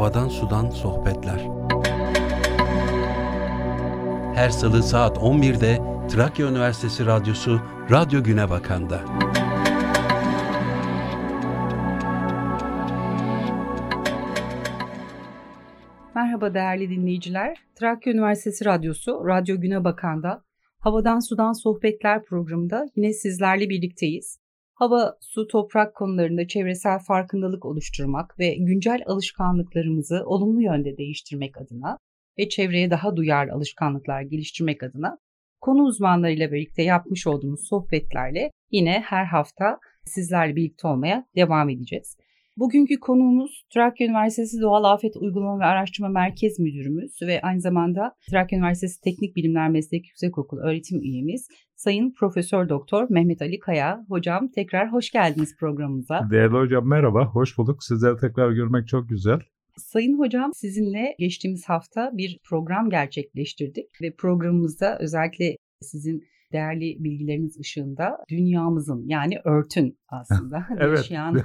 Havadan Sudan Sohbetler Her salı saat 11'de Trakya Üniversitesi Radyosu Radyo Güne Bakan'da. Merhaba değerli dinleyiciler. Trakya Üniversitesi Radyosu Radyo Güne Bakan'da Havadan Sudan Sohbetler programında yine sizlerle birlikteyiz. Hava, su, toprak konularında çevresel farkındalık oluşturmak ve güncel alışkanlıklarımızı olumlu yönde değiştirmek adına ve çevreye daha duyarlı alışkanlıklar geliştirmek adına konu uzmanlarıyla birlikte yapmış olduğumuz sohbetlerle yine her hafta sizlerle birlikte olmaya devam edeceğiz. Bugünkü konuğumuz Trakya Üniversitesi Doğal Afet Uygulama ve Araştırma Merkez Müdürümüz ve aynı zamanda Trakya Üniversitesi Teknik Bilimler Meslek Yüksekokulu öğretim üyemiz Sayın Profesör Doktor Mehmet Ali Kaya. Hocam tekrar hoş geldiniz programımıza. Değerli hocam merhaba, hoş bulduk. Sizleri tekrar görmek çok güzel. Sayın Hocam sizinle geçtiğimiz hafta bir program gerçekleştirdik ve programımızda özellikle sizin değerli bilgileriniz ışığında dünyamızın yani örtün aslında evet. yaşayan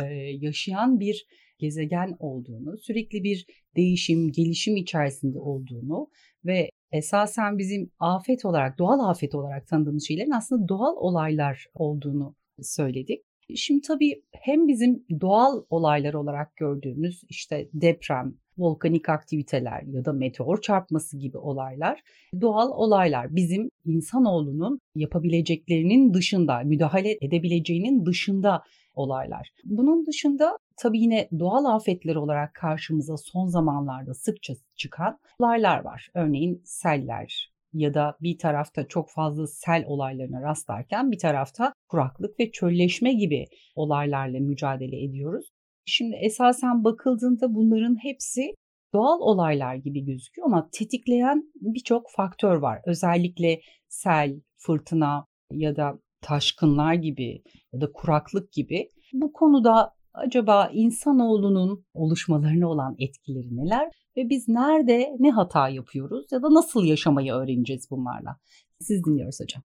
yaşayan bir gezegen olduğunu, sürekli bir değişim, gelişim içerisinde olduğunu ve esasen bizim afet olarak, doğal afet olarak tanıdığımız şeylerin aslında doğal olaylar olduğunu söyledik. Şimdi tabii hem bizim doğal olaylar olarak gördüğümüz işte deprem, volkanik aktiviteler ya da meteor çarpması gibi olaylar doğal olaylar. Bizim insanoğlunun yapabileceklerinin dışında, müdahale edebileceğinin dışında olaylar. Bunun dışında tabii yine doğal afetler olarak karşımıza son zamanlarda sıkça çıkan olaylar var. Örneğin seller, ya da bir tarafta çok fazla sel olaylarına rastlarken bir tarafta kuraklık ve çölleşme gibi olaylarla mücadele ediyoruz. Şimdi esasen bakıldığında bunların hepsi doğal olaylar gibi gözüküyor ama tetikleyen birçok faktör var. Özellikle sel, fırtına ya da taşkınlar gibi ya da kuraklık gibi. Bu konuda acaba insanoğlunun oluşmalarına olan etkileri neler ve biz nerede ne hata yapıyoruz ya da nasıl yaşamayı öğreneceğiz bunlarla? Siz dinliyoruz hocam.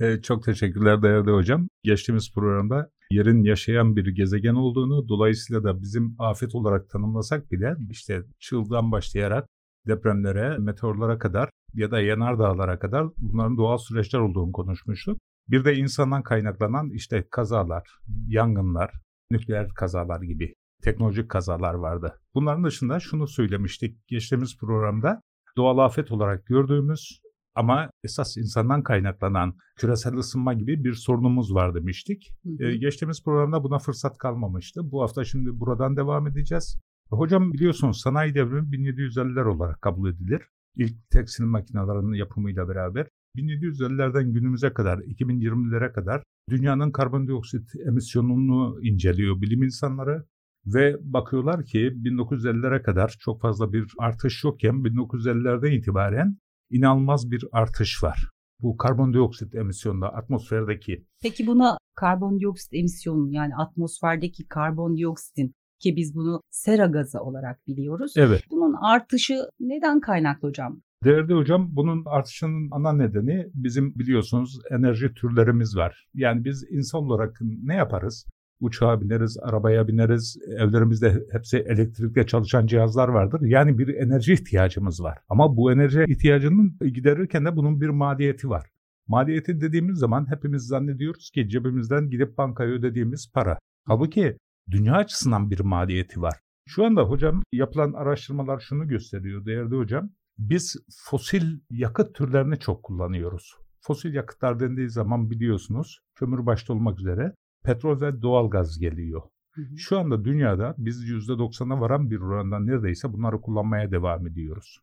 Ee, çok teşekkürler değerli hocam. Geçtiğimiz programda yerin yaşayan bir gezegen olduğunu, dolayısıyla da bizim afet olarak tanımlasak bile işte çığdan başlayarak depremlere, meteorlara kadar ya da yanardağlara kadar bunların doğal süreçler olduğunu konuşmuştuk. Bir de insandan kaynaklanan işte kazalar, yangınlar, nükleer kazalar gibi teknolojik kazalar vardı. Bunların dışında şunu söylemiştik geçtiğimiz programda doğal afet olarak gördüğümüz ama esas insandan kaynaklanan küresel ısınma gibi bir sorunumuz var demiştik. Hı hı. Ee, geçtiğimiz programda buna fırsat kalmamıştı. Bu hafta şimdi buradan devam edeceğiz. Hocam biliyorsunuz sanayi devrimi 1750'ler olarak kabul edilir. İlk tekstil makinelerinin yapımıyla beraber 1750'lerden günümüze kadar 2020'lere kadar dünyanın karbondioksit emisyonunu inceliyor bilim insanları ve bakıyorlar ki 1950'lere kadar çok fazla bir artış yokken 1950'lerden itibaren inanılmaz bir artış var. Bu karbondioksit emisyonunda atmosferdeki. Peki buna karbondioksit emisyonu yani atmosferdeki karbondioksitin ki biz bunu sera gazı olarak biliyoruz. Evet. Bunun artışı neden kaynaklı hocam? Değerli hocam bunun artışının ana nedeni bizim biliyorsunuz enerji türlerimiz var. Yani biz insan olarak ne yaparız? Uçağa bineriz, arabaya bineriz, evlerimizde hepsi elektrikle çalışan cihazlar vardır. Yani bir enerji ihtiyacımız var. Ama bu enerji ihtiyacının giderirken de bunun bir maliyeti var. Maliyeti dediğimiz zaman hepimiz zannediyoruz ki cebimizden gidip bankaya ödediğimiz para. Halbuki dünya açısından bir maliyeti var. Şu anda hocam yapılan araştırmalar şunu gösteriyor değerli hocam. Biz fosil yakıt türlerini çok kullanıyoruz. Fosil yakıtlar dendiği zaman biliyorsunuz kömür başta olmak üzere petrol ve doğal gaz geliyor. Hı hı. Şu anda dünyada biz %90'a varan bir oranda neredeyse bunları kullanmaya devam ediyoruz.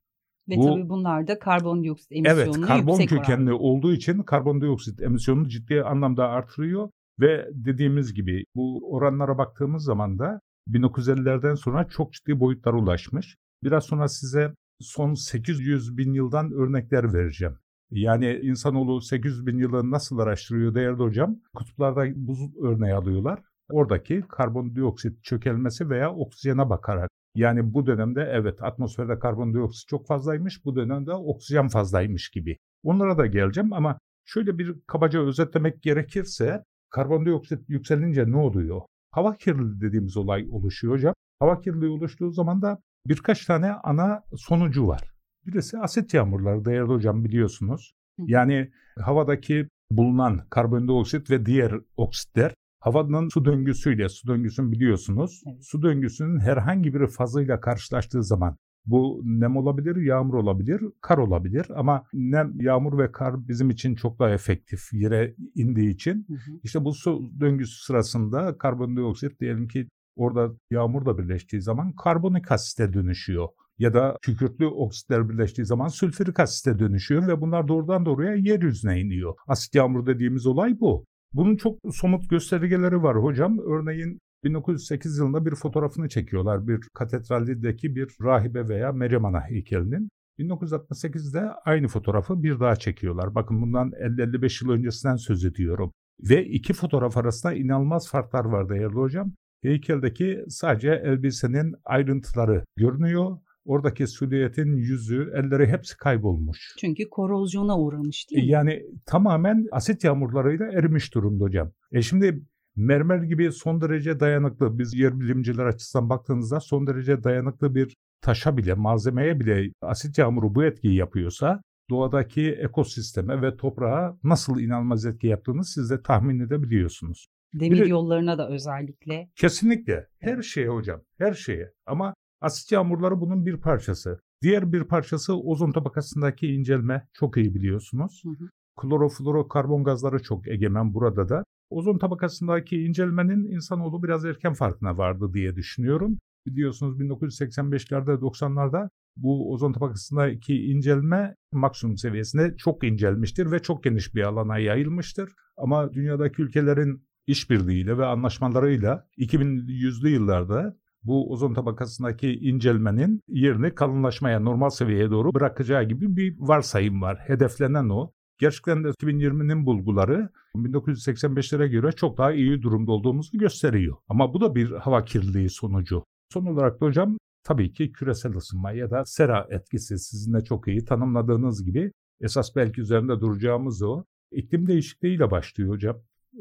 Ve Bu, tabii bunlar da karbondioksit emisyonunu Evet, karbon kökenli oranda. olduğu için karbondioksit emisyonunu ciddi anlamda artırıyor ve dediğimiz gibi bu oranlara baktığımız zaman da 1950'lerden sonra çok ciddi boyutlara ulaşmış. Biraz sonra size son 800 bin yıldan örnekler vereceğim. Yani insanoğlu 800 bin yılı nasıl araştırıyor değerli hocam? Kutuplarda buz örneği alıyorlar. Oradaki karbondioksit çökelmesi veya oksijene bakarak. Yani bu dönemde evet atmosferde karbondioksit çok fazlaymış, bu dönemde oksijen fazlaymış gibi. Onlara da geleceğim ama şöyle bir kabaca özetlemek gerekirse karbondioksit yükselince ne oluyor? Hava kirliliği dediğimiz olay oluşuyor hocam. hava kirliliği oluştuğu zaman da birkaç tane ana sonucu var. Birisi asit yağmurları değerli hocam biliyorsunuz. Yani havadaki bulunan karbondioksit ve diğer oksitler havanın su döngüsüyle, su döngüsünü biliyorsunuz. Evet. Su döngüsünün herhangi bir fazıyla karşılaştığı zaman bu nem olabilir, yağmur olabilir, kar olabilir ama nem, yağmur ve kar bizim için çok daha efektif yere indiği için. Hı hı. İşte bu su döngüsü sırasında karbondioksit diyelim ki orada yağmur da birleştiği zaman karbonik asite dönüşüyor. Ya da kükürtlü oksitler birleştiği zaman sülfürik asite dönüşüyor ve bunlar doğrudan doğruya yeryüzüne iniyor. Asit yağmur dediğimiz olay bu. Bunun çok somut göstergeleri var hocam. Örneğin 1908 yılında bir fotoğrafını çekiyorlar. Bir katedraldeki bir rahibe veya Meryem Ana heykelinin. 1968'de aynı fotoğrafı bir daha çekiyorlar. Bakın bundan 50-55 yıl öncesinden söz ediyorum. Ve iki fotoğraf arasında inanılmaz farklar var değerli hocam. Heykeldeki sadece elbisenin ayrıntıları görünüyor. Oradaki silüetin yüzü, elleri hepsi kaybolmuş. Çünkü korozyona uğramış değil mi? Yani tamamen asit yağmurlarıyla erimiş durumda hocam. E şimdi mermer gibi son derece dayanıklı, biz yer bilimciler açısından baktığınızda son derece dayanıklı bir taşa bile, malzemeye bile asit yağmuru bu etkiyi yapıyorsa doğadaki ekosisteme ve toprağa nasıl inanılmaz etki yaptığını siz de tahmin edebiliyorsunuz. Demir bir, yollarına da özellikle. Kesinlikle. Her şeye hocam. Her şeye. Ama asit yağmurları bunun bir parçası. Diğer bir parçası ozon tabakasındaki incelme. Çok iyi biliyorsunuz. Hı hı. Kloroflorokarbon gazları çok egemen burada da. Ozon tabakasındaki incelmenin insanoğlu biraz erken farkına vardı diye düşünüyorum. Biliyorsunuz 1985'lerde 90'larda bu ozon tabakasındaki incelme maksimum seviyesinde çok incelmiştir ve çok geniş bir alana yayılmıştır. Ama dünyadaki ülkelerin işbirliğiyle ve anlaşmalarıyla 2100'lü yıllarda bu ozon tabakasındaki incelmenin yerini kalınlaşmaya, normal seviyeye doğru bırakacağı gibi bir varsayım var. Hedeflenen o. Gerçekten de 2020'nin bulguları 1985'lere göre çok daha iyi durumda olduğumuzu gösteriyor. Ama bu da bir hava kirliliği sonucu. Son olarak da hocam tabii ki küresel ısınma ya da sera etkisi sizin de çok iyi tanımladığınız gibi esas belki üzerinde duracağımız o. İklim değişikliğiyle başlıyor hocam.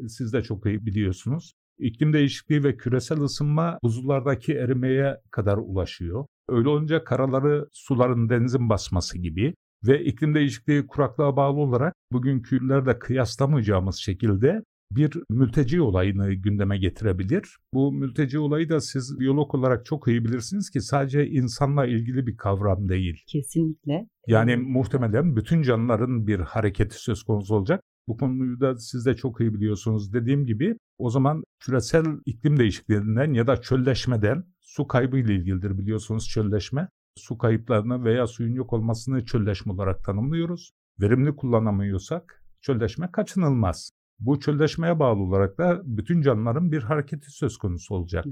Siz de çok iyi biliyorsunuz. İklim değişikliği ve küresel ısınma buzullardaki erimeye kadar ulaşıyor. Öyle olunca karaları suların denizin basması gibi ve iklim değişikliği kuraklığa bağlı olarak bugünkülerde kıyaslamayacağımız şekilde bir mülteci olayını gündeme getirebilir. Bu mülteci olayı da siz biyolog olarak çok iyi bilirsiniz ki sadece insanla ilgili bir kavram değil. Kesinlikle. Yani muhtemelen bütün canlıların bir hareketi söz konusu olacak. Bu konuyu da siz de çok iyi biliyorsunuz. Dediğim gibi o zaman küresel iklim değişikliğinden ya da çölleşmeden su kaybı ile ilgilidir biliyorsunuz çölleşme. Su kayıplarını veya suyun yok olmasını çölleşme olarak tanımlıyoruz. Verimli kullanamıyorsak çölleşme kaçınılmaz. Bu çölleşmeye bağlı olarak da bütün canlıların bir hareketi söz konusu olacak.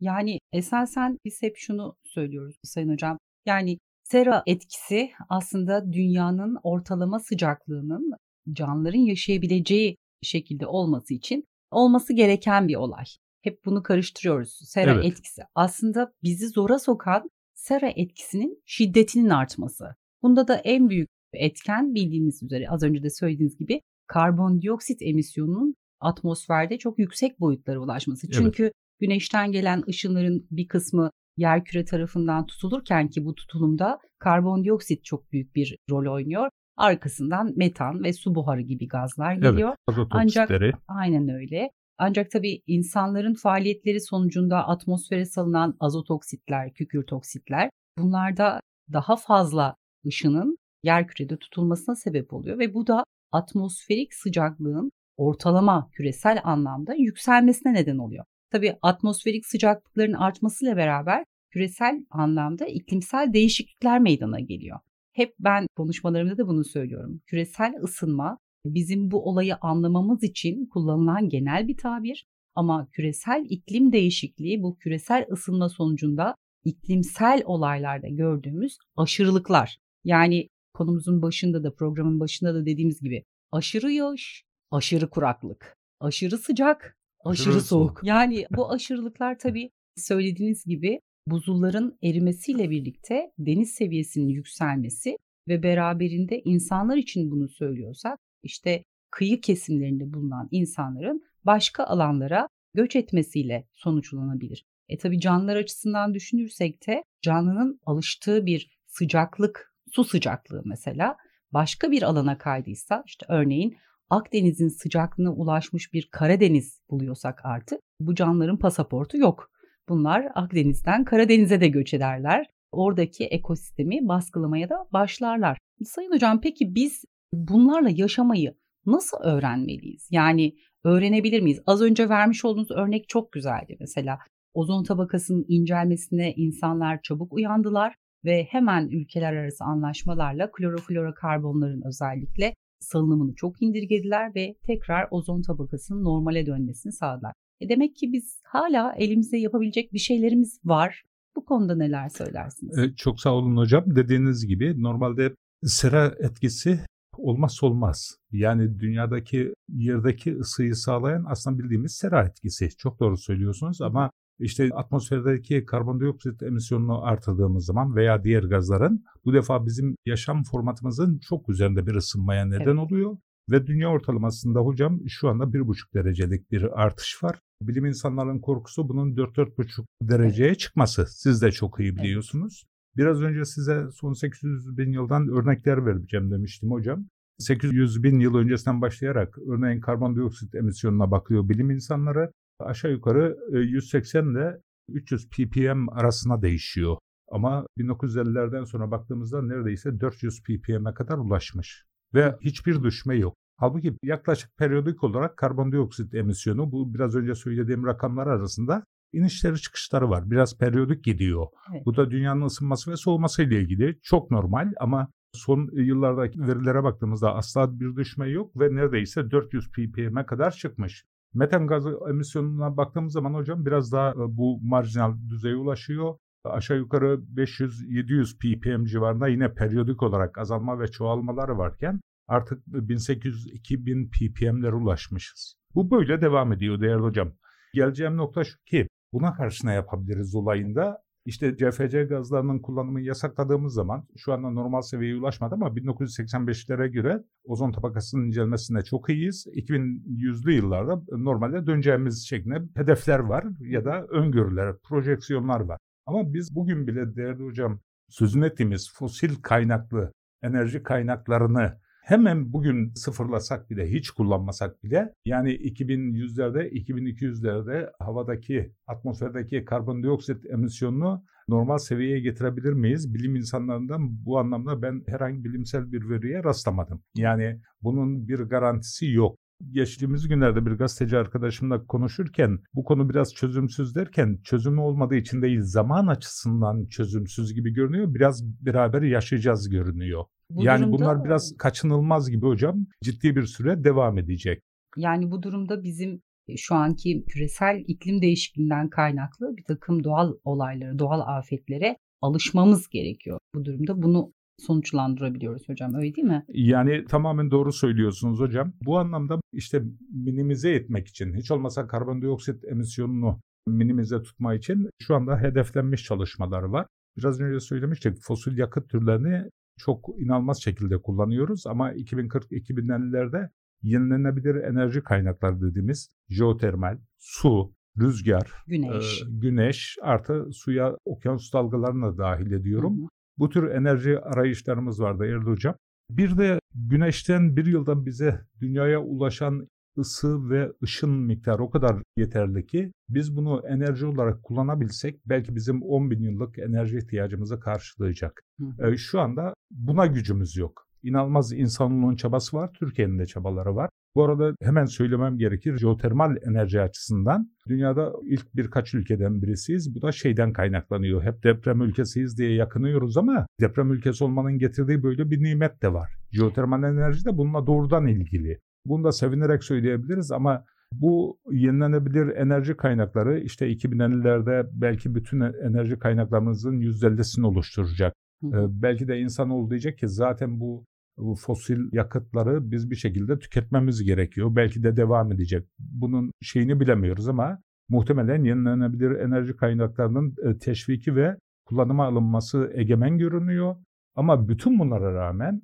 Yani esasen biz hep şunu söylüyoruz Sayın Hocam. Yani sera etkisi aslında dünyanın ortalama sıcaklığının canlıların yaşayabileceği şekilde olması için olması gereken bir olay. Hep bunu karıştırıyoruz. Sera evet. etkisi. Aslında bizi zora sokan sera etkisinin şiddetinin artması. Bunda da en büyük etken bildiğiniz üzere az önce de söylediğiniz gibi karbondioksit emisyonunun atmosferde çok yüksek boyutlara ulaşması. Evet. Çünkü güneşten gelen ışınların bir kısmı yer küre tarafından tutulurken ki bu tutulumda karbondioksit çok büyük bir rol oynuyor. Arkasından metan ve su buharı gibi gazlar geliyor. Evet, azot Ancak aynen öyle. Ancak tabii insanların faaliyetleri sonucunda atmosfere salınan azot oksitler, kükürt oksitler bunlarda daha fazla ışının yer kürede tutulmasına sebep oluyor ve bu da atmosferik sıcaklığın ortalama küresel anlamda yükselmesine neden oluyor. Tabii atmosferik sıcaklıkların artmasıyla beraber küresel anlamda iklimsel değişiklikler meydana geliyor. Hep ben konuşmalarımda da bunu söylüyorum. Küresel ısınma bizim bu olayı anlamamız için kullanılan genel bir tabir ama küresel iklim değişikliği bu küresel ısınma sonucunda iklimsel olaylarda gördüğümüz aşırılıklar. Yani konumuzun başında da programın başında da dediğimiz gibi aşırı yağış, aşırı kuraklık, aşırı sıcak, aşırı, aşırı soğuk. soğuk. Yani bu aşırılıklar tabii söylediğiniz gibi buzulların erimesiyle birlikte deniz seviyesinin yükselmesi ve beraberinde insanlar için bunu söylüyorsak işte kıyı kesimlerinde bulunan insanların başka alanlara göç etmesiyle sonuçlanabilir. E tabii canlılar açısından düşünürsek de canlının alıştığı bir sıcaklık, su sıcaklığı mesela başka bir alana kaydıysa işte örneğin Akdeniz'in sıcaklığına ulaşmış bir Karadeniz buluyorsak artık bu canlıların pasaportu yok. Bunlar Akdeniz'den Karadeniz'e de göç ederler. Oradaki ekosistemi baskılamaya da başlarlar. Sayın hocam peki biz bunlarla yaşamayı nasıl öğrenmeliyiz? Yani öğrenebilir miyiz? Az önce vermiş olduğunuz örnek çok güzeldi mesela. Ozon tabakasının incelmesine insanlar çabuk uyandılar ve hemen ülkeler arası anlaşmalarla kloroflorokarbonların özellikle salınımını çok indirgediler ve tekrar ozon tabakasının normale dönmesini sağladılar. E demek ki biz hala elimizde yapabilecek bir şeylerimiz var. Bu konuda neler söylersiniz? E, çok sağ olun hocam. Dediğiniz gibi normalde sera etkisi olmazsa olmaz. Yani dünyadaki yerdeki ısıyı sağlayan aslında bildiğimiz sera etkisi. Çok doğru söylüyorsunuz ama işte atmosferdeki karbondioksit emisyonunu artırdığımız zaman veya diğer gazların bu defa bizim yaşam formatımızın çok üzerinde bir ısınmaya neden evet. oluyor. Ve dünya ortalamasında hocam şu anda 1,5 derecelik bir artış var. Bilim insanlarının korkusu bunun 4-4,5 dereceye çıkması. Siz de çok iyi biliyorsunuz. Biraz önce size son 800 bin yıldan örnekler vereceğim demiştim hocam. 800 bin yıl öncesinden başlayarak örneğin karbondioksit emisyonuna bakıyor bilim insanları aşağı yukarı 180 e, ile 300 ppm arasına değişiyor. Ama 1950'lerden sonra baktığımızda neredeyse 400 ppm'e kadar ulaşmış. Ve hiçbir düşme yok. Halbuki yaklaşık periyodik olarak karbondioksit emisyonu bu biraz önce söylediğim rakamlar arasında inişleri çıkışları var. Biraz periyodik gidiyor. Evet. Bu da dünyanın ısınması ve soğuması ile ilgili çok normal ama son yıllardaki verilere baktığımızda asla bir düşme yok ve neredeyse 400 ppm'e kadar çıkmış. Metan gazı emisyonuna baktığımız zaman hocam biraz daha e, bu marjinal düzeye ulaşıyor. Aşağı yukarı 500-700 ppm civarında yine periyodik olarak azalma ve çoğalmaları varken artık 1800-2000 ppm'lere ulaşmışız. Bu böyle devam ediyor değerli hocam. Geleceğim nokta şu ki buna karşı ne yapabiliriz olayında? İşte CFC gazlarının kullanımını yasakladığımız zaman şu anda normal seviyeye ulaşmadı ama 1985'lere göre ozon tabakasının incelmesinde çok iyiyiz. 2100'lü yıllarda normalde döneceğimiz şeklinde hedefler var ya da öngörüler, projeksiyonlar var. Ama biz bugün bile değerli hocam sözünü ettiğimiz fosil kaynaklı enerji kaynaklarını hemen bugün sıfırlasak bile, hiç kullanmasak bile yani 2100'lerde, 2200'lerde havadaki, atmosferdeki karbondioksit emisyonunu normal seviyeye getirebilir miyiz? Bilim insanlarından bu anlamda ben herhangi bilimsel bir veriye rastlamadım. Yani bunun bir garantisi yok geçtiğimiz günlerde bir gazeteci arkadaşımla konuşurken bu konu biraz çözümsüz derken çözümü olmadığı için değil zaman açısından çözümsüz gibi görünüyor. Biraz beraber yaşayacağız görünüyor. Bu yani bunlar biraz kaçınılmaz gibi hocam. Ciddi bir süre devam edecek. Yani bu durumda bizim e, şu anki küresel iklim değişikliğinden kaynaklı bir takım doğal olaylara, doğal afetlere alışmamız gerekiyor. Bu durumda bunu sonuçlandırabiliyoruz hocam öyle değil mi? Yani tamamen doğru söylüyorsunuz hocam. Bu anlamda işte minimize etmek için hiç olmasa karbondioksit emisyonunu minimize tutma için şu anda hedeflenmiş çalışmalar var. Biraz önce söylemiştik fosil yakıt türlerini çok inanılmaz şekilde kullanıyoruz ama 2040-2050'lerde yenilenebilir enerji kaynakları dediğimiz jeotermal, su, rüzgar, güneş, e, güneş artı suya okyanus dalgalarını da dahil ediyorum. Hı hı. Bu tür enerji arayışlarımız vardı Erdoğan Hocam. Bir de güneşten bir yıldan bize dünyaya ulaşan ısı ve ışın miktarı o kadar yeterli ki biz bunu enerji olarak kullanabilsek belki bizim 10 bin yıllık enerji ihtiyacımızı karşılayacak. Hı. Ee, şu anda buna gücümüz yok. İnanılmaz insanlığın çabası var, Türkiye'nin de çabaları var. Bu arada hemen söylemem gerekir. Jeotermal enerji açısından dünyada ilk birkaç ülkeden birisiyiz. Bu da şeyden kaynaklanıyor. Hep deprem ülkesiyiz diye yakınıyoruz ama deprem ülkesi olmanın getirdiği böyle bir nimet de var. Jeotermal enerji de bununla doğrudan ilgili. Bunu da sevinerek söyleyebiliriz ama bu yenilenebilir enerji kaynakları işte 2050'lerde belki bütün enerji kaynaklarımızın %50'sini oluşturacak. Hı. Ee, belki de insan diyecek ki zaten bu bu fosil yakıtları biz bir şekilde tüketmemiz gerekiyor. Belki de devam edecek. Bunun şeyini bilemiyoruz ama muhtemelen yenilenebilir enerji kaynaklarının e, teşviki ve kullanıma alınması egemen görünüyor. Ama bütün bunlara rağmen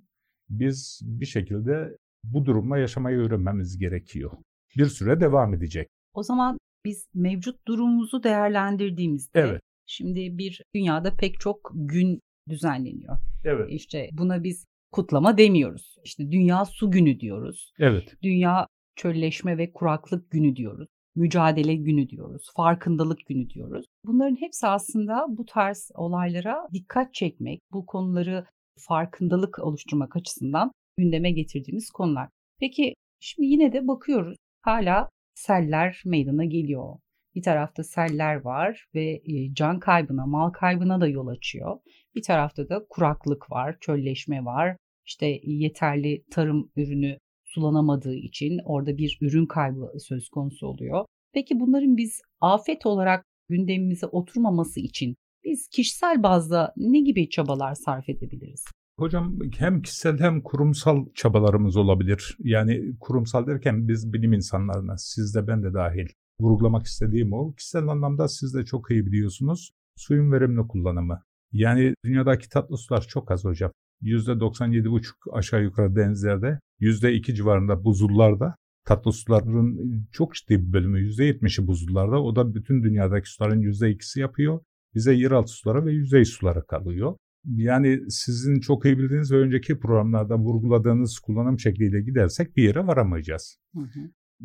biz bir şekilde bu durumla yaşamayı öğrenmemiz gerekiyor. Bir süre devam edecek. O zaman biz mevcut durumumuzu değerlendirdiğimizde Evet. şimdi bir dünyada pek çok gün düzenleniyor. Evet. İşte buna biz kutlama demiyoruz. İşte Dünya Su Günü diyoruz. Evet. Dünya Çölleşme ve Kuraklık Günü diyoruz. Mücadele Günü diyoruz. Farkındalık Günü diyoruz. Bunların hepsi aslında bu tarz olaylara dikkat çekmek, bu konuları farkındalık oluşturmak açısından gündeme getirdiğimiz konular. Peki şimdi yine de bakıyoruz. Hala seller meydana geliyor. Bir tarafta seller var ve e, can kaybına, mal kaybına da yol açıyor. Bir tarafta da kuraklık var, çölleşme var. İşte yeterli tarım ürünü sulanamadığı için orada bir ürün kaybı söz konusu oluyor. Peki bunların biz afet olarak gündemimize oturmaması için biz kişisel bazda ne gibi çabalar sarf edebiliriz? Hocam hem kişisel hem kurumsal çabalarımız olabilir. Yani kurumsal derken biz bilim insanlarına, siz de ben de dahil vurgulamak istediğim o. Kişisel anlamda siz de çok iyi biliyorsunuz. Suyun verimli kullanımı. Yani dünyadaki tatlı sular çok az hocam. %97,5 aşağı yukarı denizlerde, %2 civarında buzullarda tatlı suların çok ciddi bir bölümü %70'i buzullarda. O da bütün dünyadaki suların %2'si yapıyor. Bize yeraltı suları ve yüzey suları kalıyor. Yani sizin çok iyi bildiğiniz ve önceki programlarda vurguladığınız kullanım şekliyle gidersek bir yere varamayacağız. Hı hı.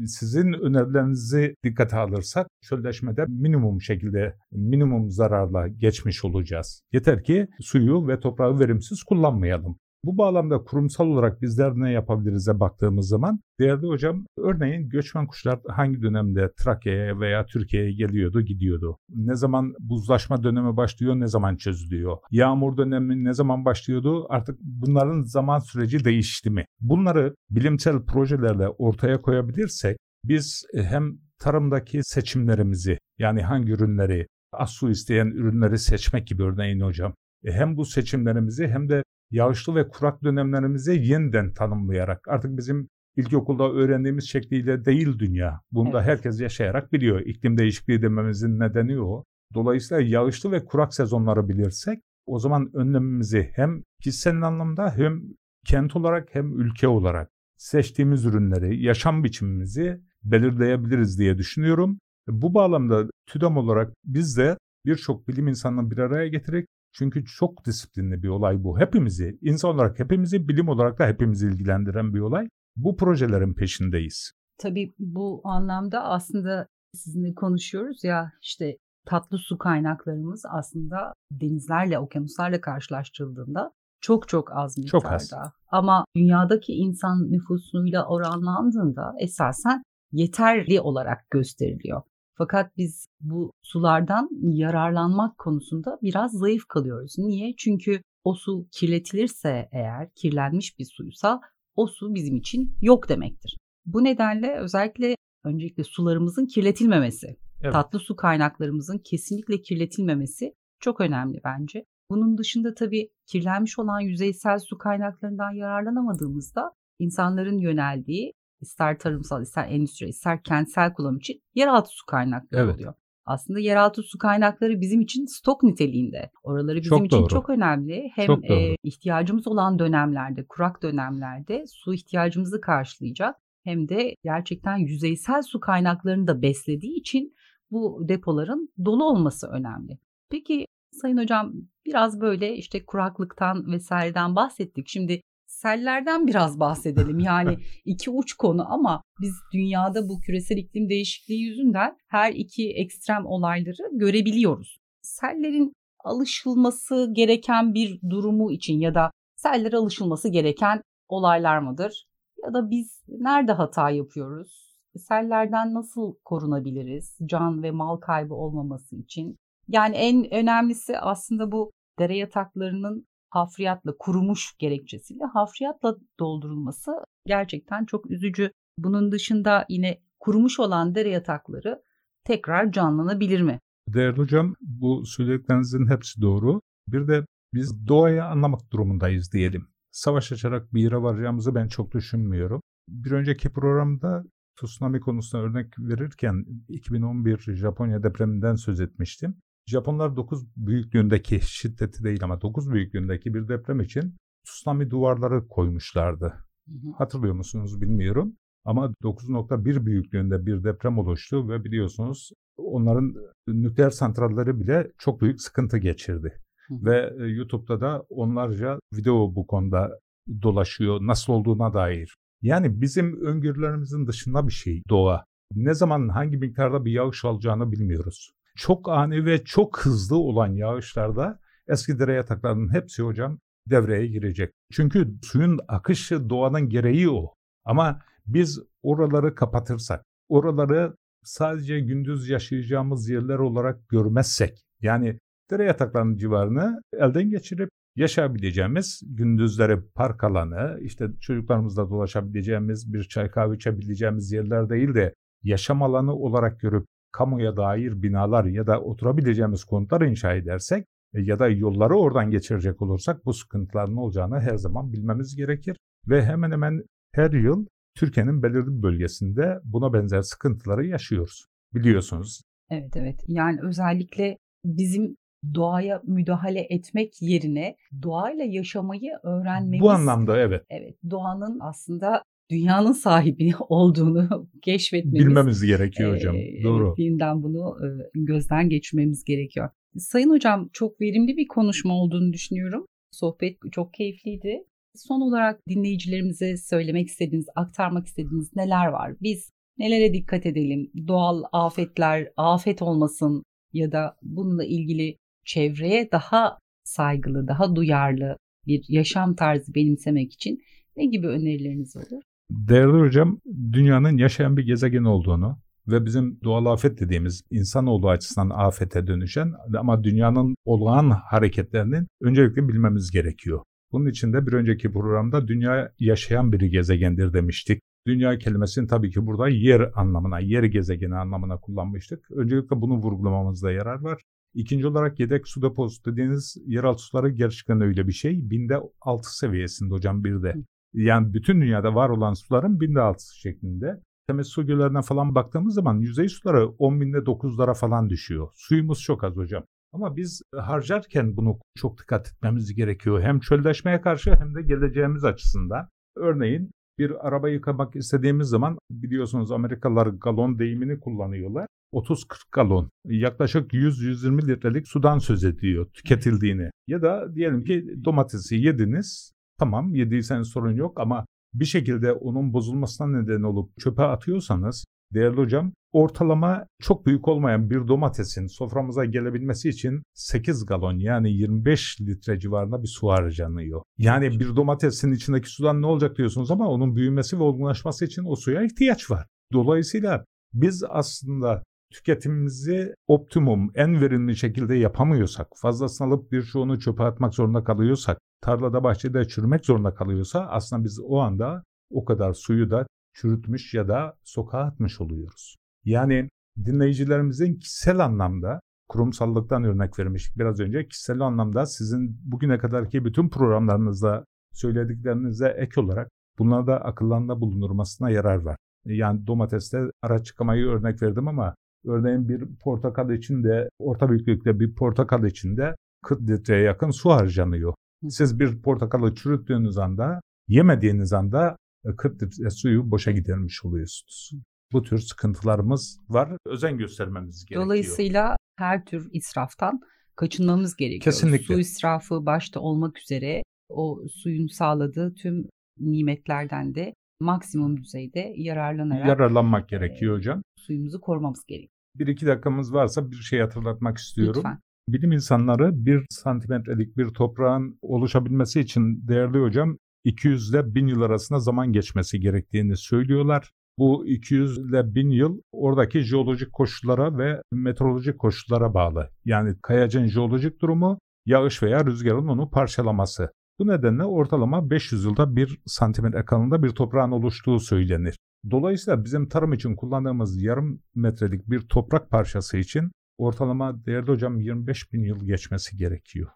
Sizin önerilerinizi dikkate alırsak çölleşmede minimum şekilde minimum zararla geçmiş olacağız. Yeter ki suyu ve toprağı verimsiz kullanmayalım. Bu bağlamda kurumsal olarak bizler ne yapabiliriz'e baktığımız zaman değerli hocam örneğin göçmen kuşlar hangi dönemde Trakya'ya veya Türkiye'ye geliyordu gidiyordu? Ne zaman buzlaşma dönemi başlıyor ne zaman çözülüyor? Yağmur dönemi ne zaman başlıyordu? Artık bunların zaman süreci değişti mi? Bunları bilimsel projelerle ortaya koyabilirsek biz hem tarımdaki seçimlerimizi yani hangi ürünleri az su isteyen ürünleri seçmek gibi örneğin hocam e, hem bu seçimlerimizi hem de yağışlı ve kurak dönemlerimizi yeniden tanımlayarak artık bizim ilkokulda öğrendiğimiz şekliyle değil dünya. Bunu da Evet. herkes yaşayarak biliyor. İklim değişikliği dememizin nedeni o. Dolayısıyla yağışlı ve kurak sezonları bilirsek o zaman önlemimizi hem kişisel anlamda hem kent olarak hem ülke olarak seçtiğimiz ürünleri, yaşam biçimimizi belirleyebiliriz diye düşünüyorum. Bu bağlamda TÜDAM olarak biz de birçok bilim insanını bir araya getirerek çünkü çok disiplinli bir olay bu. Hepimizi, insan olarak hepimizi, bilim olarak da hepimizi ilgilendiren bir olay. Bu projelerin peşindeyiz. Tabii bu anlamda aslında sizinle konuşuyoruz ya işte tatlı su kaynaklarımız aslında denizlerle, okyanuslarla karşılaştırıldığında çok çok az miktarda. Çok az. Ama dünyadaki insan nüfusuyla oranlandığında esasen yeterli olarak gösteriliyor. Fakat biz bu sulardan yararlanmak konusunda biraz zayıf kalıyoruz. Niye? Çünkü o su kirletilirse eğer kirlenmiş bir suysa o su bizim için yok demektir. Bu nedenle özellikle öncelikle sularımızın kirletilmemesi, Evet. tatlı su kaynaklarımızın kesinlikle kirletilmemesi çok önemli bence. Bunun dışında tabii kirlenmiş olan yüzeysel su kaynaklarından yararlanamadığımızda insanların yöneldiği ister tarımsal, ister endüstri, ister kentsel kullanım için yeraltı su kaynakları Evet. oluyor. Aslında yeraltı su kaynakları bizim için stok niteliğinde. Oraları bizim Çok için doğru. çok önemli. Hem Çok e, ihtiyacımız olan dönemlerde, kurak dönemlerde su ihtiyacımızı karşılayacak hem de gerçekten yüzeysel su kaynaklarını da beslediği için bu depoların dolu olması önemli. Peki Sayın Hocam biraz böyle işte kuraklıktan vesaireden bahsettik. Şimdi sellerden biraz bahsedelim. Yani iki uç konu ama biz dünyada bu küresel iklim değişikliği yüzünden her iki ekstrem olayları görebiliyoruz. Sellerin alışılması gereken bir durumu için ya da sellere alışılması gereken olaylar mıdır? Ya da biz nerede hata yapıyoruz? Sellerden nasıl korunabiliriz? Can ve mal kaybı olmaması için. Yani en önemlisi aslında bu dere yataklarının hafriyatla kurumuş gerekçesiyle hafriyatla doldurulması gerçekten çok üzücü. Bunun dışında yine kurumuş olan dere yatakları tekrar canlanabilir mi? Değerli hocam bu söylediklerinizin hepsi doğru. Bir de biz doğayı anlamak durumundayız diyelim. Savaş açarak bir yere varacağımızı ben çok düşünmüyorum. Bir önceki programda tsunami konusuna örnek verirken 2011 Japonya depreminden söz etmiştim. Japonlar 9 büyüklüğündeki şiddeti değil ama 9 büyüklüğündeki bir deprem için tsunami duvarları koymuşlardı. Hatırlıyor musunuz bilmiyorum. Ama 9.1 büyüklüğünde bir deprem oluştu ve biliyorsunuz onların nükleer santralleri bile çok büyük sıkıntı geçirdi. Hı. Ve e, YouTube'da da onlarca video bu konuda dolaşıyor nasıl olduğuna dair. Yani bizim öngörülerimizin dışında bir şey doğa. Ne zaman hangi miktarda bir yağış alacağını bilmiyoruz. Çok ani ve çok hızlı olan yağışlarda eski dere yataklarının hepsi hocam devreye girecek. Çünkü suyun akışı doğanın gereği o. Ama biz oraları kapatırsak, oraları sadece gündüz yaşayacağımız yerler olarak görmezsek, yani dere yataklarının civarını elden geçirip yaşayabileceğimiz gündüzleri park alanı, işte çocuklarımızla dolaşabileceğimiz, bir çay kahve içebileceğimiz yerler değil de yaşam alanı olarak görüp kamuya dair binalar ya da oturabileceğimiz konutlar inşa edersek e, ya da yolları oradan geçirecek olursak bu sıkıntıların olacağını her zaman bilmemiz gerekir. Ve hemen hemen her yıl Türkiye'nin belirli bir bölgesinde buna benzer sıkıntıları yaşıyoruz. Biliyorsunuz. Evet evet. Yani özellikle bizim doğaya müdahale etmek yerine doğayla yaşamayı öğrenmemiz. Bu anlamda evet. Evet. Doğanın aslında dünyanın sahibi olduğunu keşfetmemiz. Bilmemiz gerekiyor hocam. E, Doğru. Yeniden bunu e, gözden geçirmemiz gerekiyor. Sayın hocam çok verimli bir konuşma olduğunu düşünüyorum. Sohbet çok keyifliydi. Son olarak dinleyicilerimize söylemek istediğiniz, aktarmak istediğiniz neler var? Biz nelere dikkat edelim? Doğal afetler, afet olmasın ya da bununla ilgili çevreye daha saygılı, daha duyarlı bir yaşam tarzı benimsemek için ne gibi önerileriniz olur? Değerli hocam, dünyanın yaşayan bir gezegen olduğunu ve bizim doğal afet dediğimiz insanoğlu açısından afete dönüşen ama dünyanın olağan hareketlerinin öncelikle bilmemiz gerekiyor. Bunun için de bir önceki programda dünya yaşayan bir gezegendir demiştik. Dünya kelimesini tabii ki burada yer anlamına, yer gezegeni anlamına kullanmıştık. Öncelikle bunu vurgulamamızda yarar var. İkinci olarak yedek su deposu dediğiniz yeraltı suları gerçekten öyle bir şey. Binde altı seviyesinde hocam bir de. Yani bütün dünyada var olan suların binde altısı şeklinde. Temiz su göllerine falan baktığımız zaman yüzey suları 10 binde 9'lara falan düşüyor. Suyumuz çok az hocam. Ama biz harcarken bunu çok dikkat etmemiz gerekiyor. Hem çölleşmeye karşı hem de geleceğimiz açısından. Örneğin bir araba yıkamak istediğimiz zaman biliyorsunuz Amerikalılar galon deyimini kullanıyorlar. 30-40 galon yaklaşık 100-120 litrelik sudan söz ediyor tüketildiğini. Ya da diyelim ki domatesi yediniz tamam yediyseniz sorun yok ama bir şekilde onun bozulmasına neden olup çöpe atıyorsanız değerli hocam ortalama çok büyük olmayan bir domatesin soframıza gelebilmesi için 8 galon yani 25 litre civarında bir su harcanıyor. Yani bir domatesin içindeki sudan ne olacak diyorsunuz ama onun büyümesi ve olgunlaşması için o suya ihtiyaç var. Dolayısıyla biz aslında tüketimimizi optimum, en verimli şekilde yapamıyorsak, fazlasını alıp bir çoğunu çöpe atmak zorunda kalıyorsak, tarlada bahçede çürümek zorunda kalıyorsa aslında biz o anda o kadar suyu da çürütmüş ya da sokağa atmış oluyoruz. Yani dinleyicilerimizin kişisel anlamda kurumsallıktan örnek vermiş biraz önce kişisel anlamda sizin bugüne kadarki bütün programlarınızda söylediklerinize ek olarak bunlarda akıllarında bulundurmasına yarar var. Yani domateste araç çıkamayı örnek verdim ama örneğin bir portakal için de orta büyüklükte bir portakal için de 40 litreye yakın su harcanıyor. Siz bir portakalı çürüttüğünüz anda yemediğiniz anda 40 litre suyu boşa gidermiş oluyorsunuz. Bu tür sıkıntılarımız var. Özen göstermemiz gerekiyor. Dolayısıyla her tür israftan kaçınmamız gerekiyor. Kesinlikle. Su israfı başta olmak üzere o suyun sağladığı tüm nimetlerden de maksimum düzeyde yararlanarak yararlanmak gerekiyor e, hocam. Suyumuzu korumamız gerekiyor. Bir iki dakikamız varsa bir şey hatırlatmak istiyorum. Lütfen. Bilim insanları bir santimetrelik bir toprağın oluşabilmesi için değerli hocam 200 ile 1000 yıl arasında zaman geçmesi gerektiğini söylüyorlar. Bu 200 ile 1000 yıl oradaki jeolojik koşullara ve meteorolojik koşullara bağlı. Yani kayacın jeolojik durumu, yağış veya rüzgarın onu parçalaması. Bu nedenle ortalama 500 yılda bir santimetre kalınlığında bir toprağın oluştuğu söylenir. Dolayısıyla bizim tarım için kullandığımız yarım metrelik bir toprak parçası için ortalama değerli hocam 25 bin yıl geçmesi gerekiyor.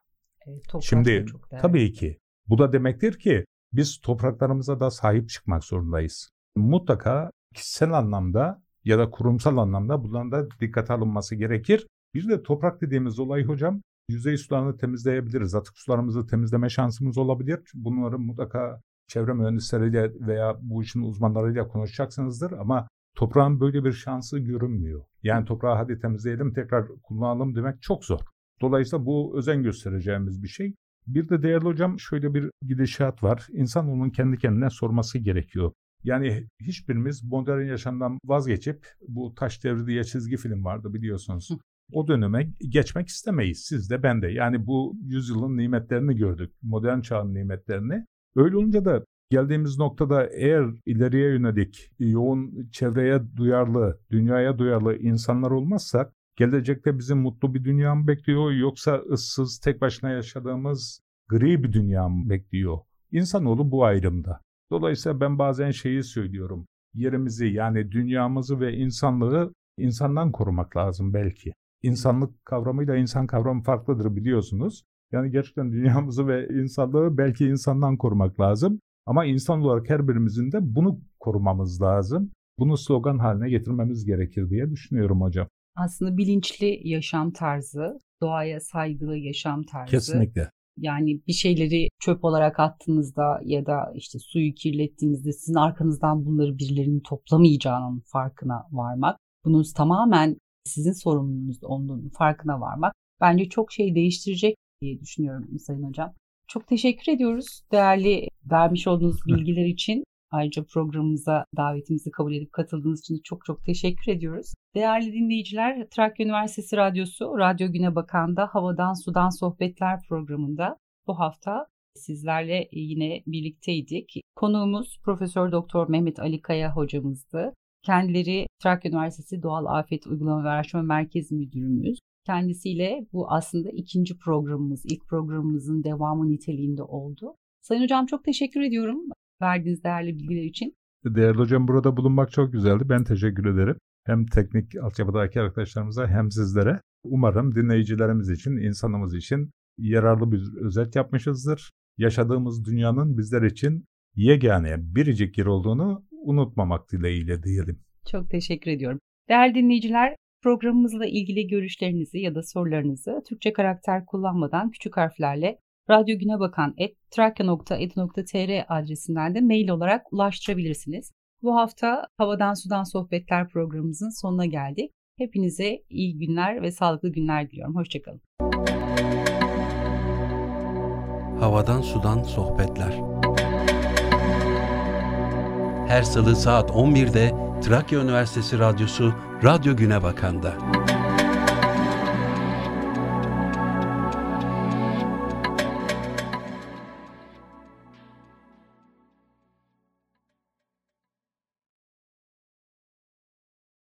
Evet, Şimdi tabii ki bu da demektir ki biz topraklarımıza da sahip çıkmak zorundayız. Mutlaka kişisel anlamda ya da kurumsal anlamda bunların da dikkate alınması gerekir. Bir de toprak dediğimiz olay hocam yüzey sularını temizleyebiliriz. Atık sularımızı temizleme şansımız olabilir. Bunları mutlaka çevre mühendisleriyle veya bu işin uzmanlarıyla konuşacaksınızdır ama toprağın böyle bir şansı görünmüyor. Yani toprağı hadi temizleyelim tekrar kullanalım demek çok zor. Dolayısıyla bu özen göstereceğimiz bir şey. Bir de değerli hocam şöyle bir gidişat var. İnsan onun kendi kendine sorması gerekiyor. Yani hiçbirimiz modern yaşamdan vazgeçip bu taş devri diye çizgi film vardı biliyorsunuz. O döneme geçmek istemeyiz. Siz de ben de. Yani bu yüzyılın nimetlerini gördük. Modern çağın nimetlerini. Öyle olunca da geldiğimiz noktada eğer ileriye yönelik yoğun çevreye duyarlı, dünyaya duyarlı insanlar olmazsak gelecekte bizi mutlu bir dünya mı bekliyor yoksa ıssız tek başına yaşadığımız gri bir dünya mı bekliyor? İnsanoğlu bu ayrımda. Dolayısıyla ben bazen şeyi söylüyorum. Yerimizi yani dünyamızı ve insanlığı insandan korumak lazım belki. İnsanlık kavramıyla insan kavramı farklıdır biliyorsunuz. Yani gerçekten dünyamızı ve insanlığı belki insandan korumak lazım. Ama insan olarak her birimizin de bunu korumamız lazım. Bunu slogan haline getirmemiz gerekir diye düşünüyorum hocam. Aslında bilinçli yaşam tarzı, doğaya saygılı yaşam tarzı. Kesinlikle. Yani bir şeyleri çöp olarak attığınızda ya da işte suyu kirlettiğinizde sizin arkanızdan bunları birilerinin toplamayacağının farkına varmak. Bunun tamamen sizin sorumluluğunuz olduğunun farkına varmak bence çok şey değiştirecek diye düşünüyorum Sayın Hocam. Çok teşekkür ediyoruz değerli vermiş olduğunuz bilgiler için. Ayrıca programımıza davetimizi kabul edip katıldığınız için çok çok teşekkür ediyoruz. Değerli dinleyiciler, Trakya Üniversitesi Radyosu Radyo Güne Bakan'da Havadan Sudan Sohbetler programında bu hafta sizlerle yine birlikteydik. Konuğumuz Profesör Doktor Mehmet Ali Kaya hocamızdı. Kendileri Trakya Üniversitesi Doğal Afet Uygulama ve Araştırma Merkezi Müdürümüz. Kendisiyle bu aslında ikinci programımız, ilk programımızın devamı niteliğinde oldu. Sayın Hocam çok teşekkür ediyorum verdiğiniz değerli bilgiler için. Değerli hocam burada bulunmak çok güzeldi. Ben teşekkür ederim. Hem teknik altyapıdaki arkadaşlarımıza hem sizlere. Umarım dinleyicilerimiz için, insanımız için yararlı bir özet yapmışızdır. Yaşadığımız dünyanın bizler için yegane, biricik yer olduğunu unutmamak dileğiyle diyelim. Çok teşekkür ediyorum. Değerli dinleyiciler, programımızla ilgili görüşlerinizi ya da sorularınızı Türkçe karakter kullanmadan küçük harflerle Radyo Güne Bakan et trakya.edu.tr adresinden de mail olarak ulaştırabilirsiniz. Bu hafta Havadan Sudan Sohbetler programımızın sonuna geldik. Hepinize iyi günler ve sağlıklı günler diliyorum. Hoşçakalın. Havadan Sudan Sohbetler Her salı saat 11'de Trakya Üniversitesi Radyosu Radyo Güne Bakan'da.